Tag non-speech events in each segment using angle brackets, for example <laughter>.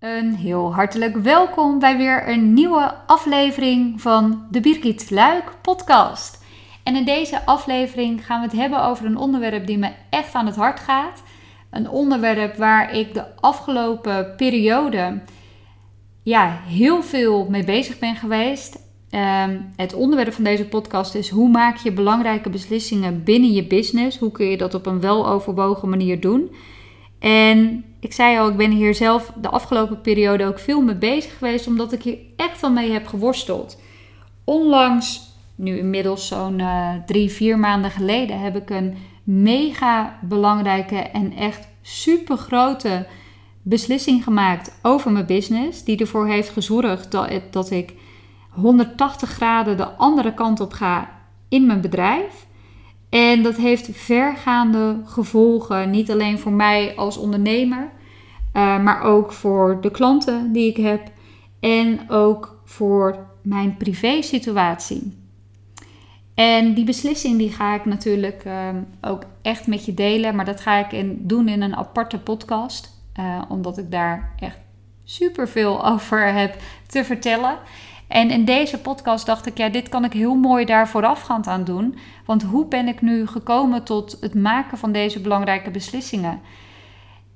Een heel hartelijk welkom bij weer een nieuwe aflevering van de Birgit Luik podcast. En in deze aflevering gaan we het hebben over een onderwerp die me echt aan het hart gaat. Een onderwerp waar ik de afgelopen periode ja, heel veel mee bezig ben geweest. Ehm, het onderwerp van deze podcast is hoe maak je belangrijke beslissingen binnen je business? Hoe kun je dat op een weloverwogen manier doen? En ik zei al, ik ben hier zelf de afgelopen periode ook veel mee bezig geweest, omdat ik hier echt wel mee heb geworsteld. Onlangs, nu inmiddels zo'n uh, drie, vier maanden geleden, heb ik een mega belangrijke en echt super grote beslissing gemaakt over mijn business. Die ervoor heeft gezorgd dat, dat ik 180 graden de andere kant op ga in mijn bedrijf. En dat heeft vergaande gevolgen, niet alleen voor mij als ondernemer, uh, maar ook voor de klanten die ik heb en ook voor mijn privé situatie. En die beslissing die ga ik natuurlijk uh, ook echt met je delen, maar dat ga ik in, doen in een aparte podcast, uh, omdat ik daar echt super veel <laughs> over heb te vertellen. En in deze podcast dacht ik, ja, dit kan ik heel mooi daar voorafgaand aan doen. Want hoe ben ik nu gekomen tot het maken van deze belangrijke beslissingen?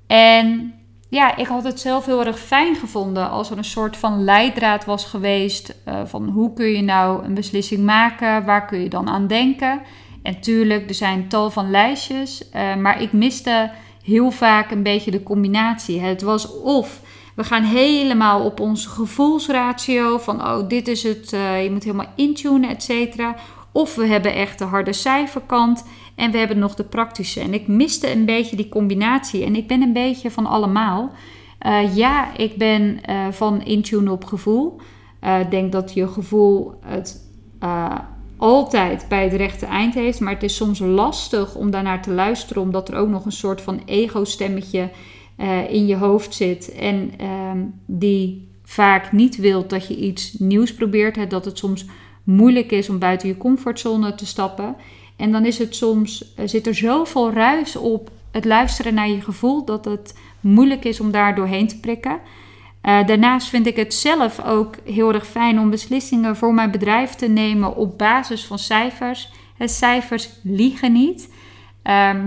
En ja, ik had het zelf heel erg fijn gevonden als er een soort van leidraad was geweest. Uh, van hoe kun je nou een beslissing maken? Waar kun je dan aan denken? En tuurlijk, er zijn tal van lijstjes. Uh, maar ik miste heel vaak een beetje de combinatie. Het was of we gaan helemaal op onze gevoelsratio van oh, dit is het, uh, je moet helemaal intunen, et cetera. Of we hebben echt de harde cijferkant en we hebben nog de praktische. En ik miste een beetje die combinatie en ik ben een beetje van allemaal. Uh, ja, ik ben uh, van intune op gevoel. Ik denk dat je gevoel het altijd bij het rechte eind heeft. Maar het is soms lastig om daarnaar te luisteren, omdat er ook nog een soort van ego-stemmetje in je hoofd zit en uh, die vaak niet wilt dat je iets nieuws probeert, hè, dat het soms moeilijk is om buiten je comfortzone te stappen. En dan is het soms, uh, zit er zoveel ruis op het luisteren naar je gevoel dat het moeilijk is om daar doorheen te prikken. Uh, daarnaast vind ik het zelf ook heel erg fijn om beslissingen voor mijn bedrijf te nemen op basis van cijfers. He, cijfers liegen niet,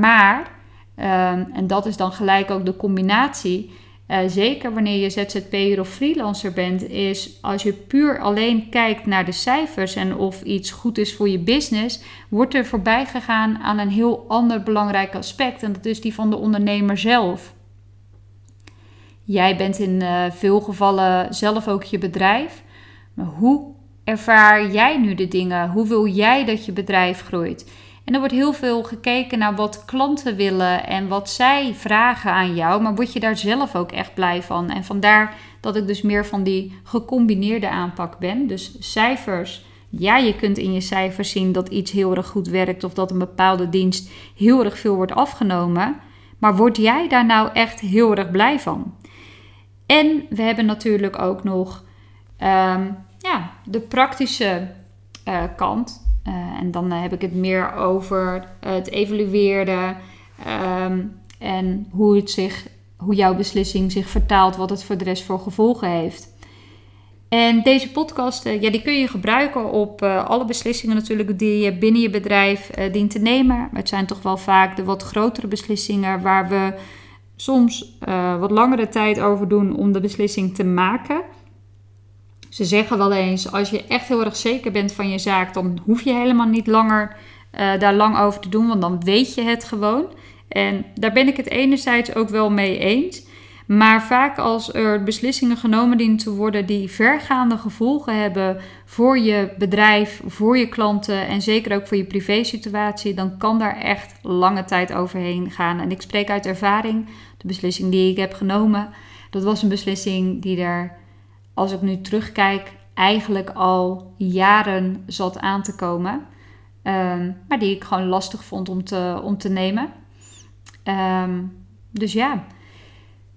maar Um, en dat is dan gelijk ook de combinatie. Uh, zeker wanneer je ZZP'er of freelancer bent, is als je puur alleen kijkt naar de cijfers en of iets goed is voor je business, wordt er voorbij gegaan aan een heel ander belangrijk aspect. En dat is die van de ondernemer zelf. Jij bent in uh, veel gevallen zelf ook je bedrijf. Maar hoe ervaar jij nu de dingen? Hoe wil jij dat je bedrijf groeit? En er wordt heel veel gekeken naar wat klanten willen en wat zij vragen aan jou. Maar word je daar zelf ook echt blij van? En vandaar dat ik dus meer van die gecombineerde aanpak ben. Dus cijfers. Ja, je kunt in je cijfers zien dat iets heel erg goed werkt of dat een bepaalde dienst heel erg veel wordt afgenomen. Maar word jij daar nou echt heel erg blij van? En we hebben natuurlijk ook nog um, ja, de praktische uh, kant. Uh, en dan heb ik het meer over het evalueren um, en hoe, het zich, hoe jouw beslissing zich vertaalt, wat het voor de rest voor gevolgen heeft. En deze podcast, ja, die kun je gebruiken op alle beslissingen natuurlijk die je binnen je bedrijf dient te nemen. Maar het zijn toch wel vaak de wat grotere beslissingen waar we soms wat langere tijd over doen om de beslissing te maken. Ze zeggen wel eens, als je echt heel erg zeker bent van je zaak, dan hoef je helemaal niet langer uh, daar lang over te doen, want dan weet je het gewoon. En daar ben ik het enerzijds ook wel mee eens. Maar vaak als er beslissingen genomen dienen te worden die vergaande gevolgen hebben voor je bedrijf, voor je klanten en zeker ook voor je privésituatie, dan kan daar echt lange tijd overheen gaan. En ik spreek uit ervaring, de beslissing die ik heb genomen, dat was een beslissing die er als ik nu terugkijk, eigenlijk al jaren zat aan te komen. Um, maar die ik gewoon lastig vond om te, om te nemen. Um, dus ja.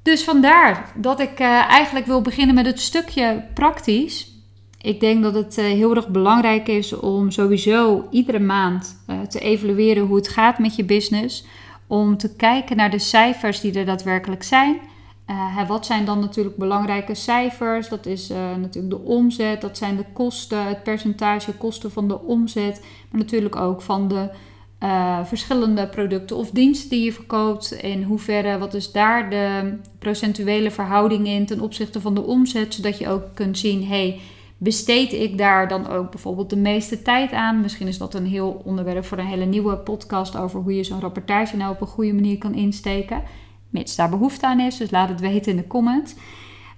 Dus vandaar dat ik uh, eigenlijk wil beginnen met het stukje praktisch. Ik denk dat het uh, heel erg belangrijk is om sowieso iedere maand uh, te evalueren hoe het gaat met je business. Om te kijken naar de cijfers die er daadwerkelijk zijn. Uh, wat zijn dan natuurlijk belangrijke cijfers? Dat is uh, natuurlijk de omzet, dat zijn de kosten, het percentage kosten van de omzet, maar natuurlijk ook van de uh, verschillende producten of diensten die je verkoopt. In hoeverre, wat is daar de procentuele verhouding in ten opzichte van de omzet, zodat je ook kunt zien, hey, besteed ik daar dan ook bijvoorbeeld de meeste tijd aan? Misschien is dat een heel onderwerp voor een hele nieuwe podcast over hoe je zo'n rapportage nou op een goede manier kan insteken mits daar behoefte aan is. Dus laat het weten in de comments.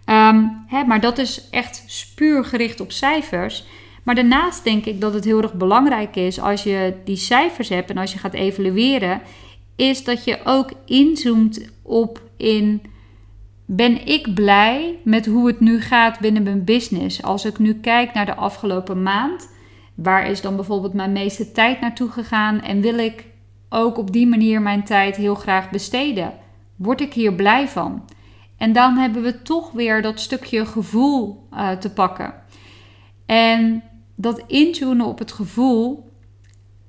Ehm, hè, maar dat is echt puur gericht op cijfers. Maar daarnaast denk ik dat het heel erg belangrijk is als je die cijfers hebt en als je gaat evalueren, is dat je ook inzoomt op in ben ik blij met hoe het nu gaat binnen mijn business? Als ik nu kijk naar de afgelopen maand, waar is dan bijvoorbeeld mijn meeste tijd naartoe gegaan en wil ik ook op die manier mijn tijd heel graag besteden? Word ik hier blij van? En dan hebben we toch weer dat stukje gevoel uh, te pakken. En dat intunen op het gevoel,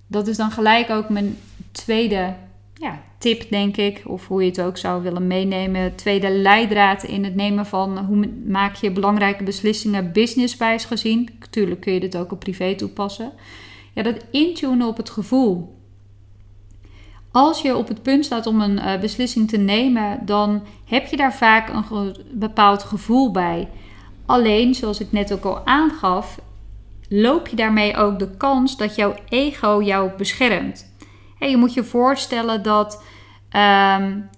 dat is dan gelijk ook mijn tweede ja, tip, denk ik. Of hoe je het ook zou willen meenemen. Tweede leidraad in het nemen van hoe maak je belangrijke beslissingen businesswijs gezien. Natuurlijk kun je dit ook op privé toepassen. Ja, dat intunen op het gevoel als je op het punt staat om een uh, beslissing te nemen, dan heb je daar vaak een bepaald gevoel bij. Alleen, zoals ik net ook al aangaf, loop je daarmee ook de kans dat jouw ego jou beschermt. Je moet je voorstellen dat um,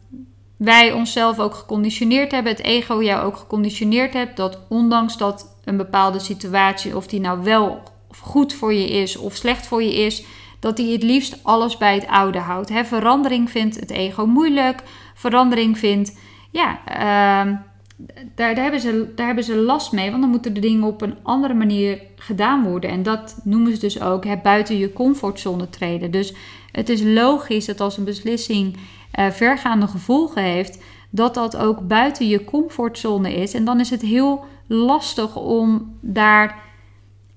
wij onszelf ook geconditioneerd hebben, het ego jou ook geconditioneerd hebt, dat ondanks dat een bepaalde situatie, of die nou wel goed voor je is of slecht voor je is, dat hij het liefst alles bij het oude houdt. Verandering vindt het ego moeilijk. Verandering vindt, ja, uh, daar, daar, hebben ze, daar hebben ze last mee. Want dan moeten de dingen op een andere manier gedaan worden. En dat noemen ze dus ook buiten je comfortzone treden. Dus het is logisch dat als een beslissing uh, vergaande gevolgen heeft, dat dat ook buiten je comfortzone is. En dan is het heel lastig om daar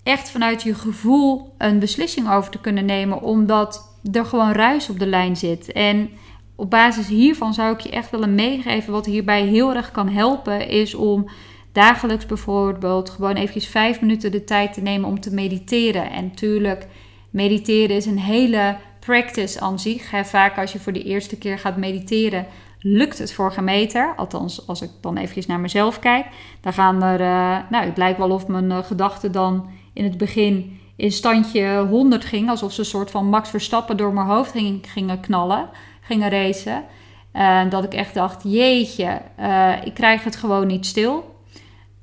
echt vanuit je gevoel een beslissing over te kunnen nemen, omdat er gewoon ruis op de lijn zit. En op basis hiervan zou ik je echt willen meegeven wat hierbij heel erg kan helpen, is om dagelijks bijvoorbeeld gewoon eventjes vijf minuten de tijd te nemen om te mediteren. En natuurlijk, mediteren is een hele practice aan zich. Vaak als je voor de eerste keer gaat mediteren, lukt het voor gemeter. Althans, als ik dan eventjes naar mezelf kijk. Dan gaan er, uh, nou, het lijkt wel of mijn uh, gedachten dan in het begin in standje 100 ging. Alsof ze een soort van Max Verstappen door mijn hoofd gingen knallen, gingen racen. En dat ik echt dacht, jeetje, uh, ik krijg het gewoon niet stil.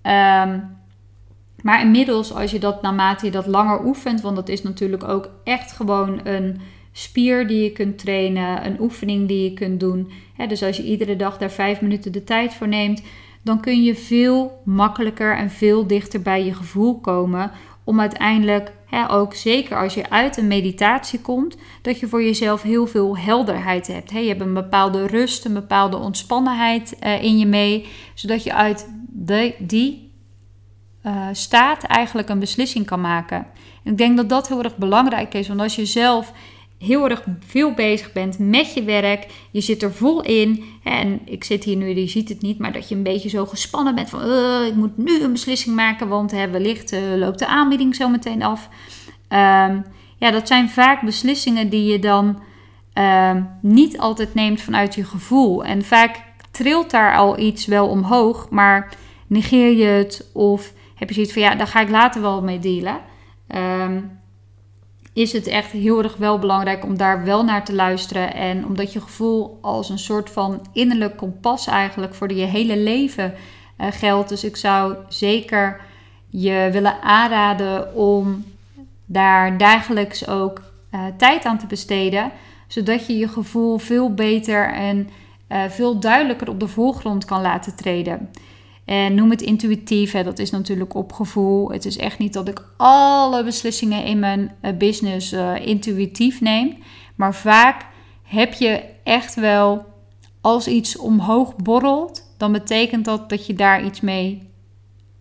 Um, maar inmiddels, als je dat naarmate je dat langer oefent, want dat is natuurlijk ook echt gewoon een spier die je kunt trainen, een oefening die je kunt doen. dus als je iedere dag daar vijf minuten de tijd voor neemt, dan kun je veel makkelijker en veel dichter bij je gevoel komen om uiteindelijk, hè, ook zeker als je uit een meditatie komt, dat je voor jezelf heel veel helderheid hebt. Hè. Je hebt een bepaalde rust, een bepaalde ontspannenheid uh, in je mee, zodat je uit de, die uh, staat eigenlijk een beslissing kan maken. En ik denk dat dat heel erg belangrijk is, want als je zelf heel erg veel bezig bent met je werk. Je zit er vol in. En ik zit hier nu, je ziet het niet, maar dat je een beetje zo gespannen bent van ik moet nu een beslissing maken, want hè, wellicht uh, loopt de aanbieding zo meteen af. Ehm, ja, dat zijn vaak beslissingen die je dan ehm, niet altijd neemt vanuit je gevoel. En vaak trilt daar al iets wel omhoog, maar negeer je het of heb je zoiets van ja, daar ga ik later wel mee dealen. Um, is het echt heel erg wel belangrijk om daar wel naar te luisteren. En omdat je gevoel als een soort van innerlijk kompas eigenlijk voor je hele leven uh, geldt. Dus ik zou zeker je willen aanraden om daar dagelijks ook uh, tijd aan te besteden. Zodat je je gevoel veel beter en uh, veel duidelijker op de voorgrond kan laten treden. En noem het intuïtief, hè, dat is natuurlijk op gevoel. Het is echt niet dat ik alle beslissingen in mijn uh, business uh, intuïtief neem. Maar vaak heb je echt wel, als iets omhoog borrelt, dan betekent dat dat je daar iets mee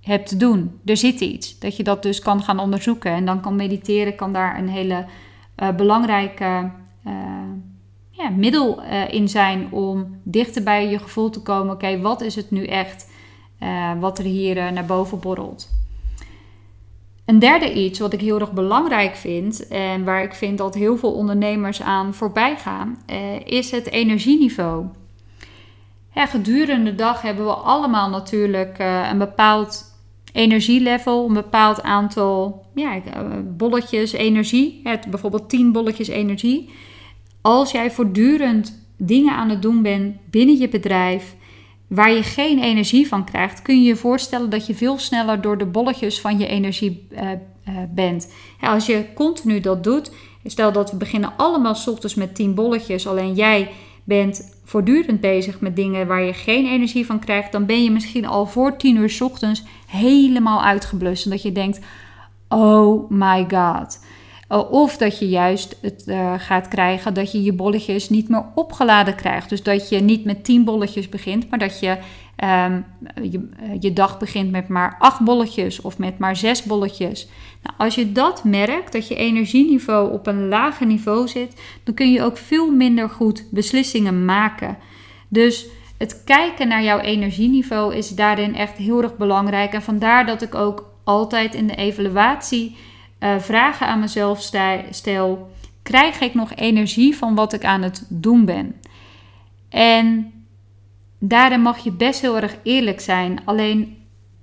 hebt te doen. Er zit iets. Dat je dat dus kan gaan onderzoeken. En dan kan mediteren, kan daar een hele uh, belangrijke ja, middel in zijn om dichter bij je gevoel te komen. Oké, wat is het nu echt wat er hier naar boven borrelt? Een derde iets wat ik heel erg belangrijk vind en waar ik vind dat heel veel ondernemers aan voorbij gaan, is het energieniveau. gedurende de dag hebben we allemaal natuurlijk een bepaald energielevel, een bepaald aantal ja, eh, bolletjes energie, het, bijvoorbeeld 10 bolletjes energie. Als jij voortdurend dingen aan het doen bent binnen je bedrijf waar je geen energie van krijgt, kun je je voorstellen dat je veel sneller door de bolletjes van je energie uh, uh, bent. Als je continu dat doet, stel dat we beginnen allemaal s ochtends met 10 bolletjes, alleen jij bent voortdurend bezig met dingen waar je geen energie van krijgt, dan ben je misschien al voor 10 uur s ochtends helemaal uitgeblust. En dat je denkt: oh my god. Of dat je juist het uh, gaat krijgen dat je je bolletjes niet meer opgeladen krijgt. Dus dat je niet met 10 bolletjes begint, maar dat je um, je, je, dag begint met maar 8 bolletjes of met maar 6 bolletjes. Nou, als je dat merkt, dat je energieniveau op een lager niveau zit, dan kun je ook veel minder goed beslissingen maken. Dus het kijken naar jouw energieniveau is daarin echt heel erg belangrijk. En vandaar dat ik ook altijd in de evaluatie uh, vragen aan mezelf stel: krijg ik nog energie van wat ik aan het doen ben? En daarin mag je best heel erg eerlijk zijn. Alleen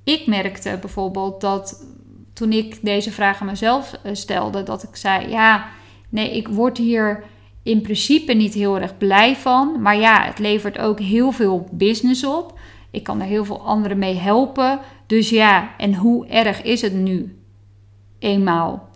ik merkte bijvoorbeeld dat toen ik deze vraag aan mezelf eh, stelde, dat ik zei: ja, nee, ik word hier in principe niet heel erg blij van. Maar ja, het levert ook heel veel business op. Ik kan er heel veel anderen mee helpen. Dus ja, en hoe erg is het nu? Eenmaal.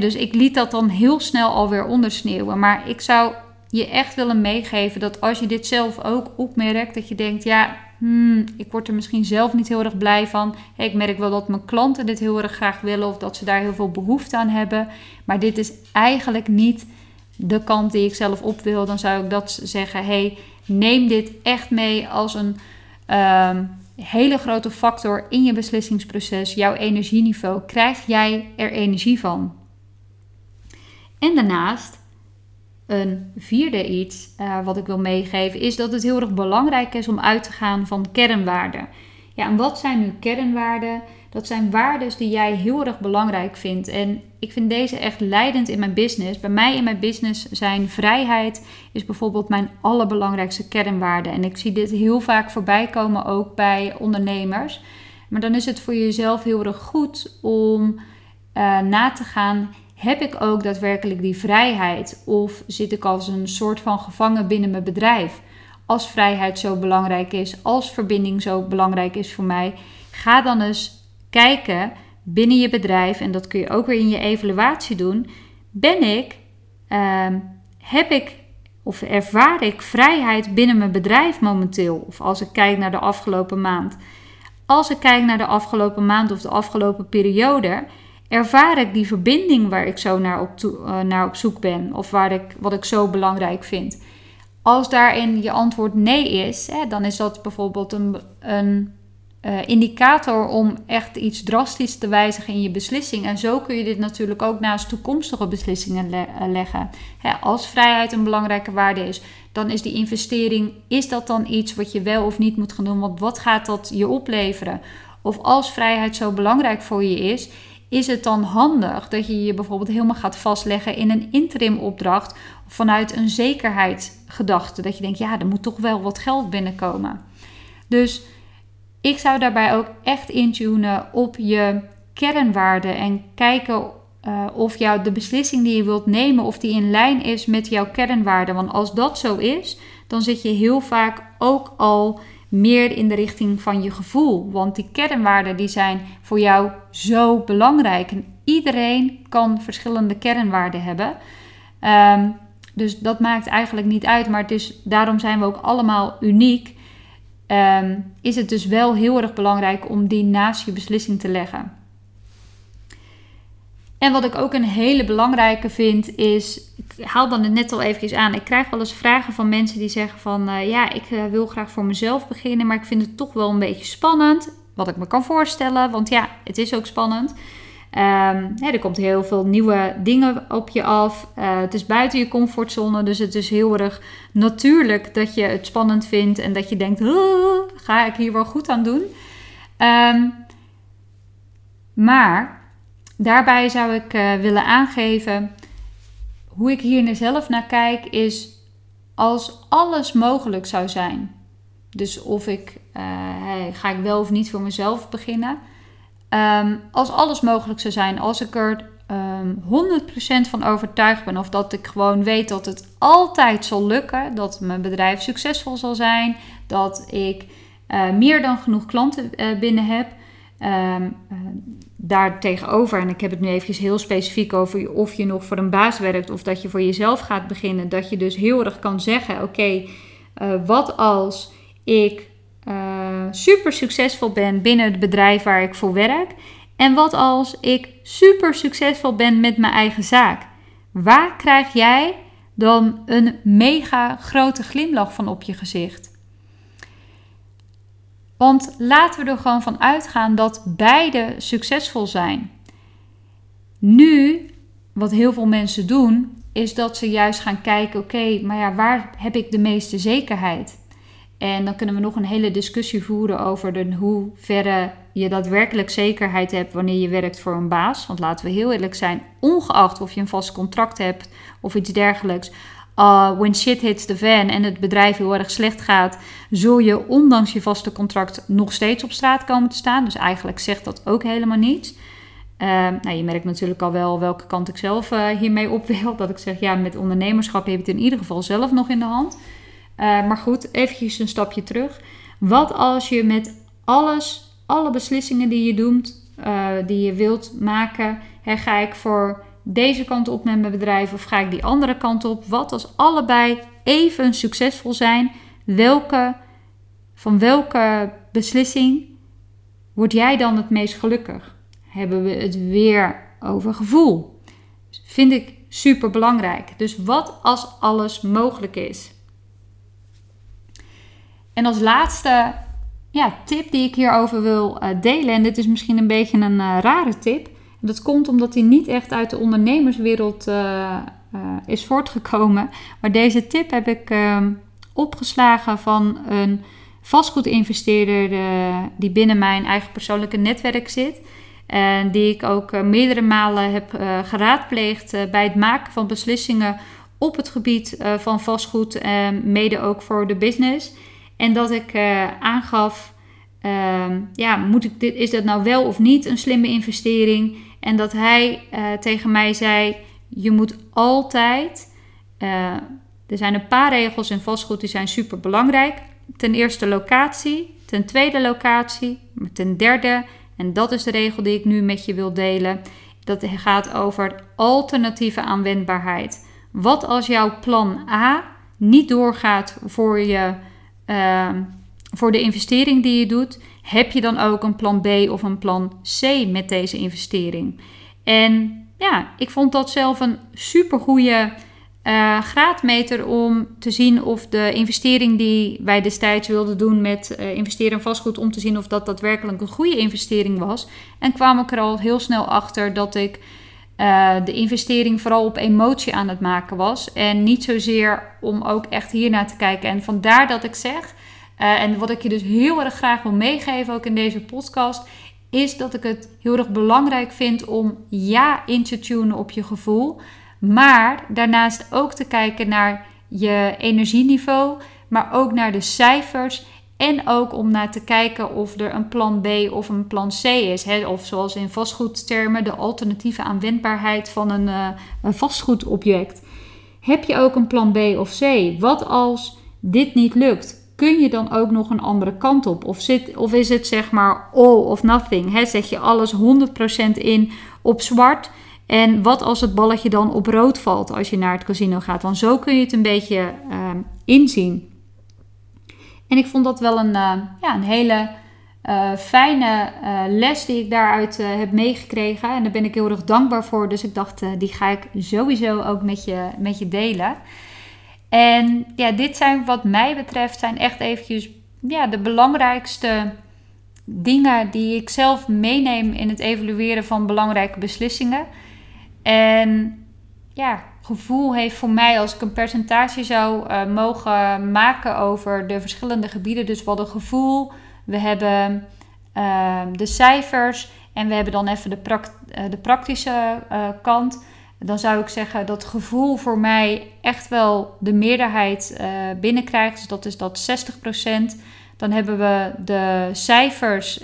dus ik liet dat dan heel snel alweer ondersneeuwen. Maar ik zou je echt willen meegeven dat als je dit zelf ook opmerkt, dat je denkt: ja, hmm, ik word er misschien zelf niet heel erg blij van. Ik merk wel dat mijn klanten dit heel erg graag willen of dat ze daar heel veel behoefte aan hebben. Maar dit is eigenlijk niet de kant die ik zelf op wil. Dan zou ik dat zeggen: hey, neem dit echt mee als een. Um, hele grote factor in je beslissingsproces, jouw energieniveau. Krijg jij er energie van? En daarnaast, een vierde iets uh, wat ik wil meegeven, is dat het heel erg belangrijk is om uit te gaan van kernwaarden. Ja, en wat zijn nu kernwaarden? Dat zijn waarden die jij heel erg belangrijk vindt. En ik vind deze echt leidend in mijn business. Bij mij in mijn business zijn vrijheid is bijvoorbeeld mijn allerbelangrijkste kernwaarde. En ik zie dit heel vaak voorbij komen ook bij ondernemers. Maar dan is het voor jezelf heel erg goed om uh, na te gaan. Heb ik ook daadwerkelijk die vrijheid? Of zit ik als een soort van gevangen binnen mijn bedrijf? Als vrijheid zo belangrijk is, als verbinding zo belangrijk is voor mij, ga dan eens kijken binnen je bedrijf, en dat kun je ook weer in je evaluatie doen. Ben ik, ehm, heb ik of ervaar ik vrijheid binnen mijn bedrijf momenteel? Of als ik kijk naar de afgelopen maand. Als ik kijk naar de afgelopen maand of de afgelopen periode, ervaar ik die verbinding waar ik zo naar op, uh, naar op zoek ben of waar ik, wat ik zo belangrijk vind. Als daarin je antwoord nee is, hè, dan is dat bijvoorbeeld een, een uh, indicator om echt iets drastisch te wijzigen in je beslissing. En zo kun je dit natuurlijk ook naast toekomstige beslissingen eh, leggen. als vrijheid een belangrijke waarde is, dan is die investering, is dat dan iets wat je wel of niet moet gaan doen? Want wat gaat dat je opleveren? Of als vrijheid zo belangrijk voor je is, is het dan handig dat je je bijvoorbeeld helemaal gaat vastleggen in een interim opdracht vanuit een zekerheidsgedachte? Dat je denkt, ja, er moet toch wel wat geld binnenkomen. Dus ik zou daarbij ook echt intunen op je kernwaarden en kijken uh, of jou de beslissing die je wilt nemen, of die in lijn is met jouw kernwaarden. Want als dat zo is, dan zit je heel vaak ook al meer in de richting van je gevoel. Want die kernwaarden die zijn voor jou zo belangrijk. En iedereen kan verschillende kernwaarden hebben. Um, dus dat maakt eigenlijk niet uit. Maar dus, daarom zijn we ook allemaal uniek. Ehm, is het dus wel heel erg belangrijk om die naast je beslissing te leggen. En wat ik ook een hele belangrijke vind is, ik haal dan het net al even aan, ik krijg wel eens vragen van mensen die zeggen van, uh, ja, ik uh, wil graag voor mezelf beginnen, maar ik vind het toch wel een beetje spannend, wat ik me kan voorstellen, want ja, het is ook spannend. Um, er komt heel veel nieuwe dingen op je af. Uh, het is buiten je comfortzone, dus het is heel erg natuurlijk dat je het spannend vindt en dat je denkt: ga ik hier wel goed aan doen? Um, maar daarbij zou ik uh, willen aangeven hoe ik hier zelf naar kijk, is als alles mogelijk zou zijn. Dus of ik uh, ga ik wel of niet voor mezelf beginnen. Um, als alles mogelijk zou zijn, als ik er um, ehm, 100% van overtuigd ben, of dat ik gewoon weet dat het altijd zal lukken, dat mijn bedrijf succesvol zal zijn, dat ik uh, meer dan genoeg klanten uh, binnen heb. Um, daar tegenover, en ik heb het nu even heel specifiek over of je nog voor een baas werkt of dat je voor jezelf gaat beginnen, dat je dus heel erg kan zeggen: Oké, uh, wat als ik uh, super succesvol ben binnen het bedrijf waar ik voor werk? En wat als ik super succesvol ben met mijn eigen zaak? Waar krijg jij dan een mega grote glimlach van op je gezicht? Want laten we er gewoon van uitgaan dat beide succesvol zijn. Nu, wat heel veel mensen doen, is dat ze juist gaan kijken: oké, maar ja, waar heb ik de meeste zekerheid? En dan kunnen we nog een hele discussie voeren over de hoeverre je daadwerkelijk zekerheid hebt wanneer je werkt voor een baas. Want laten we heel eerlijk zijn, ongeacht of je een vast contract hebt of iets dergelijks. Uh, when shit hits the fan en het bedrijf heel erg slecht gaat, zul je ondanks je vaste contract nog steeds op straat komen te staan. Dus eigenlijk zegt dat ook helemaal niets. Uh, nou, je merkt natuurlijk al wel welke kant ik zelf uh, hiermee op wil. <laughs> Dat ik zeg, ja, met ondernemerschap heb je het in ieder geval zelf nog in de hand. Uh, maar goed, eventjes een stapje terug. Wat als je met alles, alle beslissingen die je doet, die je wilt maken, hè, ga ik voor deze kant op met mijn bedrijf of ga ik die andere kant op? Wat als allebei even succesvol zijn? Welke, van welke beslissing word jij dan het meest gelukkig? Hebben we het weer over gevoel? Vind ik super belangrijk. Dus wat als alles mogelijk is? En als laatste ja, tip die ik hierover wil uh, delen, en dit is misschien een beetje een uh, rare tip, dat komt omdat hij niet echt uit de ondernemerswereld uh, is voortgekomen. Maar deze tip heb ik uh, opgeslagen van een vastgoedinvesteerder die binnen mijn eigen persoonlijke netwerk zit. En die ik ook meerdere malen heb geraadpleegd bij het maken van beslissingen op het gebied van vastgoed, mede ook voor de business. En dat ik aangaf, ehm, ja, moet ik dit, is dat nou wel of niet een slimme investering? En dat hij uh, tegen mij zei: Je moet altijd. Uh, er zijn een paar regels in vastgoed die zijn super belangrijk. Ten eerste locatie, ten tweede locatie, ten derde, en dat is de regel die ik nu met je wil delen. Dat gaat over alternatieve aanwendbaarheid. Wat als jouw plan A niet doorgaat voor, je, uh, voor de investering die je doet? heb je dan ook een plan B of een plan C met deze investering? En ja, ik vond dat zelf een super goede uh, graadmeter om te zien of de investering die wij destijds wilden doen met uh, investeren in vastgoed, om te zien of dat daadwerkelijk een goede investering was. En kwam ik er al heel snel achter dat ik uh, de investering vooral op emotie aan het maken was. En niet zozeer om ook echt hiernaar te kijken. En vandaar dat ik zeg uh, en wat ik je dus heel erg graag wil meegeven, ook in deze podcast, is dat ik het heel erg belangrijk vind om ja in te tunen op je gevoel. Maar daarnaast ook te kijken naar je energieniveau, maar ook naar de cijfers. En ook om naar te kijken of er een plan B of een plan C is. Hè? Of zoals in vastgoedtermen, de alternatieve aanwendbaarheid van een, uh, een vastgoedobject. Heb je ook een plan B of C? Wat als dit niet lukt? kun je dan ook nog een andere kant op? Of, zit, of is het zeg maar all of nothing? Zet je alles 100% in op zwart? En wat als het balletje dan op rood valt als je naar het casino gaat? Want zo kun je het een beetje uh, inzien. En ik vond dat wel een, uh, ja, een hele uh, fijne uh, les die ik daaruit heb meegekregen. En daar ben ik heel erg dankbaar voor. Dus ik dacht, die ga ik sowieso ook met je, met je delen. En ja, dit zijn wat mij betreft zijn echt eventjes ja, de belangrijkste dingen die ik zelf meeneem in het evalueren van belangrijke beslissingen. En ja, gevoel heeft voor mij, als ik een percentage zou uh, mogen maken over de verschillende gebieden. Dus we hadden gevoel, we hebben uh, de cijfers en we hebben dan even de, pract uh, de praktische kant. Dan zou ik zeggen dat gevoel voor mij echt wel de meerderheid binnenkrijgt. Dus dat is dat 60%. Dan hebben we de cijfers,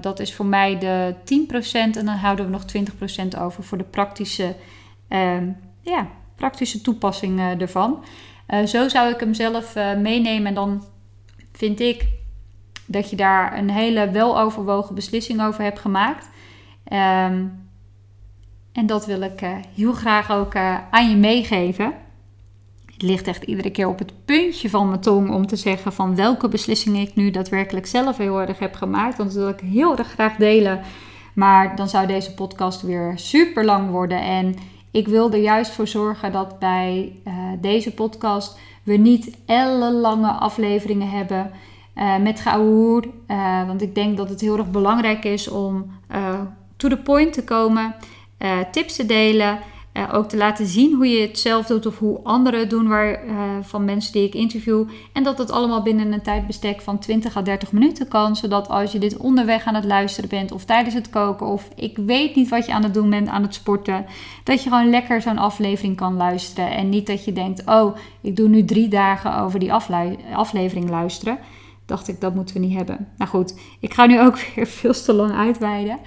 dat is voor mij de 10%. En dan houden we nog 20% over voor de praktische ehm, ja, praktische toepassing uh, ervan. Uh, zo zou ik hem zelf uh, meenemen en dan vind ik dat je daar een hele weloverwogen beslissing over hebt gemaakt. Um, en dat wil ik heel graag ook aan je meegeven. Het ligt echt iedere keer op het puntje van mijn tong om te zeggen van welke beslissing ik nu daadwerkelijk zelf heel erg heb gemaakt. Want dat wil ik heel erg graag delen. Maar dan zou deze podcast weer super lang worden. En ik wil er juist voor zorgen dat bij uh, deze podcast we niet ellenlange afleveringen hebben uh, met geouwehoer. Uh, want ik denk dat het heel erg belangrijk is om to the point te komen, tips te delen uh, ook te laten zien hoe je het zelf doet of hoe anderen het doen waar, uh, van mensen die ik interview. En dat het allemaal binnen een tijdbestek van 20 à 30 minuten kan. Zodat als je dit onderweg aan het luisteren bent of tijdens het koken of ik weet niet wat je aan het doen bent aan het sporten. Dat je gewoon lekker zo'n aflevering kan luisteren. En niet dat je denkt, oh ik doe nu drie dagen over die aflevering luisteren. Dacht ik, dat moeten we niet hebben. Nou goed, ik ga nu ook <laughs> weer veel te lang uitweiden.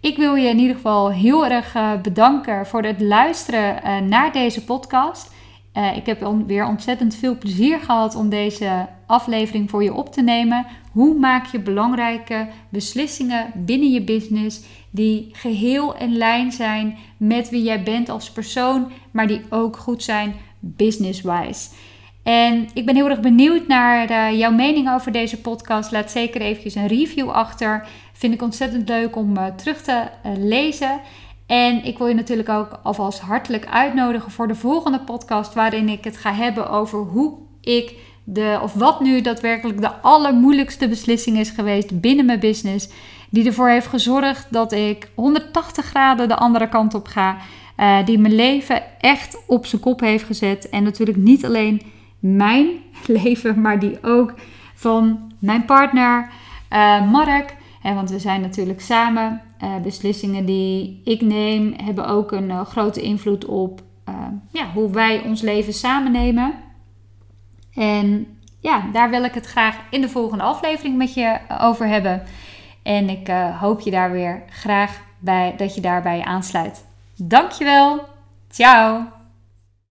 Ik wil je in ieder geval heel erg uh, bedanken voor het luisteren uh, naar deze podcast. Uh, ik heb weer ontzettend veel plezier gehad om deze aflevering voor je op te nemen. Hoe maak je belangrijke beslissingen binnen je business die geheel in lijn zijn met wie jij bent als persoon, maar die ook goed zijn business-wise? En ik ben heel erg benieuwd naar jouw mening over deze podcast. Laat zeker eventjes een review achter. Vind ik ontzettend leuk om uh, terug te uh, lezen. En ik wil je natuurlijk ook alvast hartelijk uitnodigen voor de volgende podcast, waarin ik het ga hebben over hoe ik de, of wat nu daadwerkelijk de allermoeilijkste beslissing is geweest binnen mijn business. Die ervoor heeft gezorgd dat ik 180 graden de andere kant op ga. Uh, die mijn leven echt op zijn kop heeft gezet. En natuurlijk niet alleen mijn <laughs> leven, maar die ook van mijn partner Mark want we zijn natuurlijk samen. Uh, beslissingen die ik neem hebben ook een uh, grote invloed op uh, ja, hoe wij ons leven samen nemen. En ja, daar wil ik het graag in de volgende aflevering met je over hebben. En ik hoop je daar weer graag bij dat je daarbij aansluit. Dankjewel. Ciao.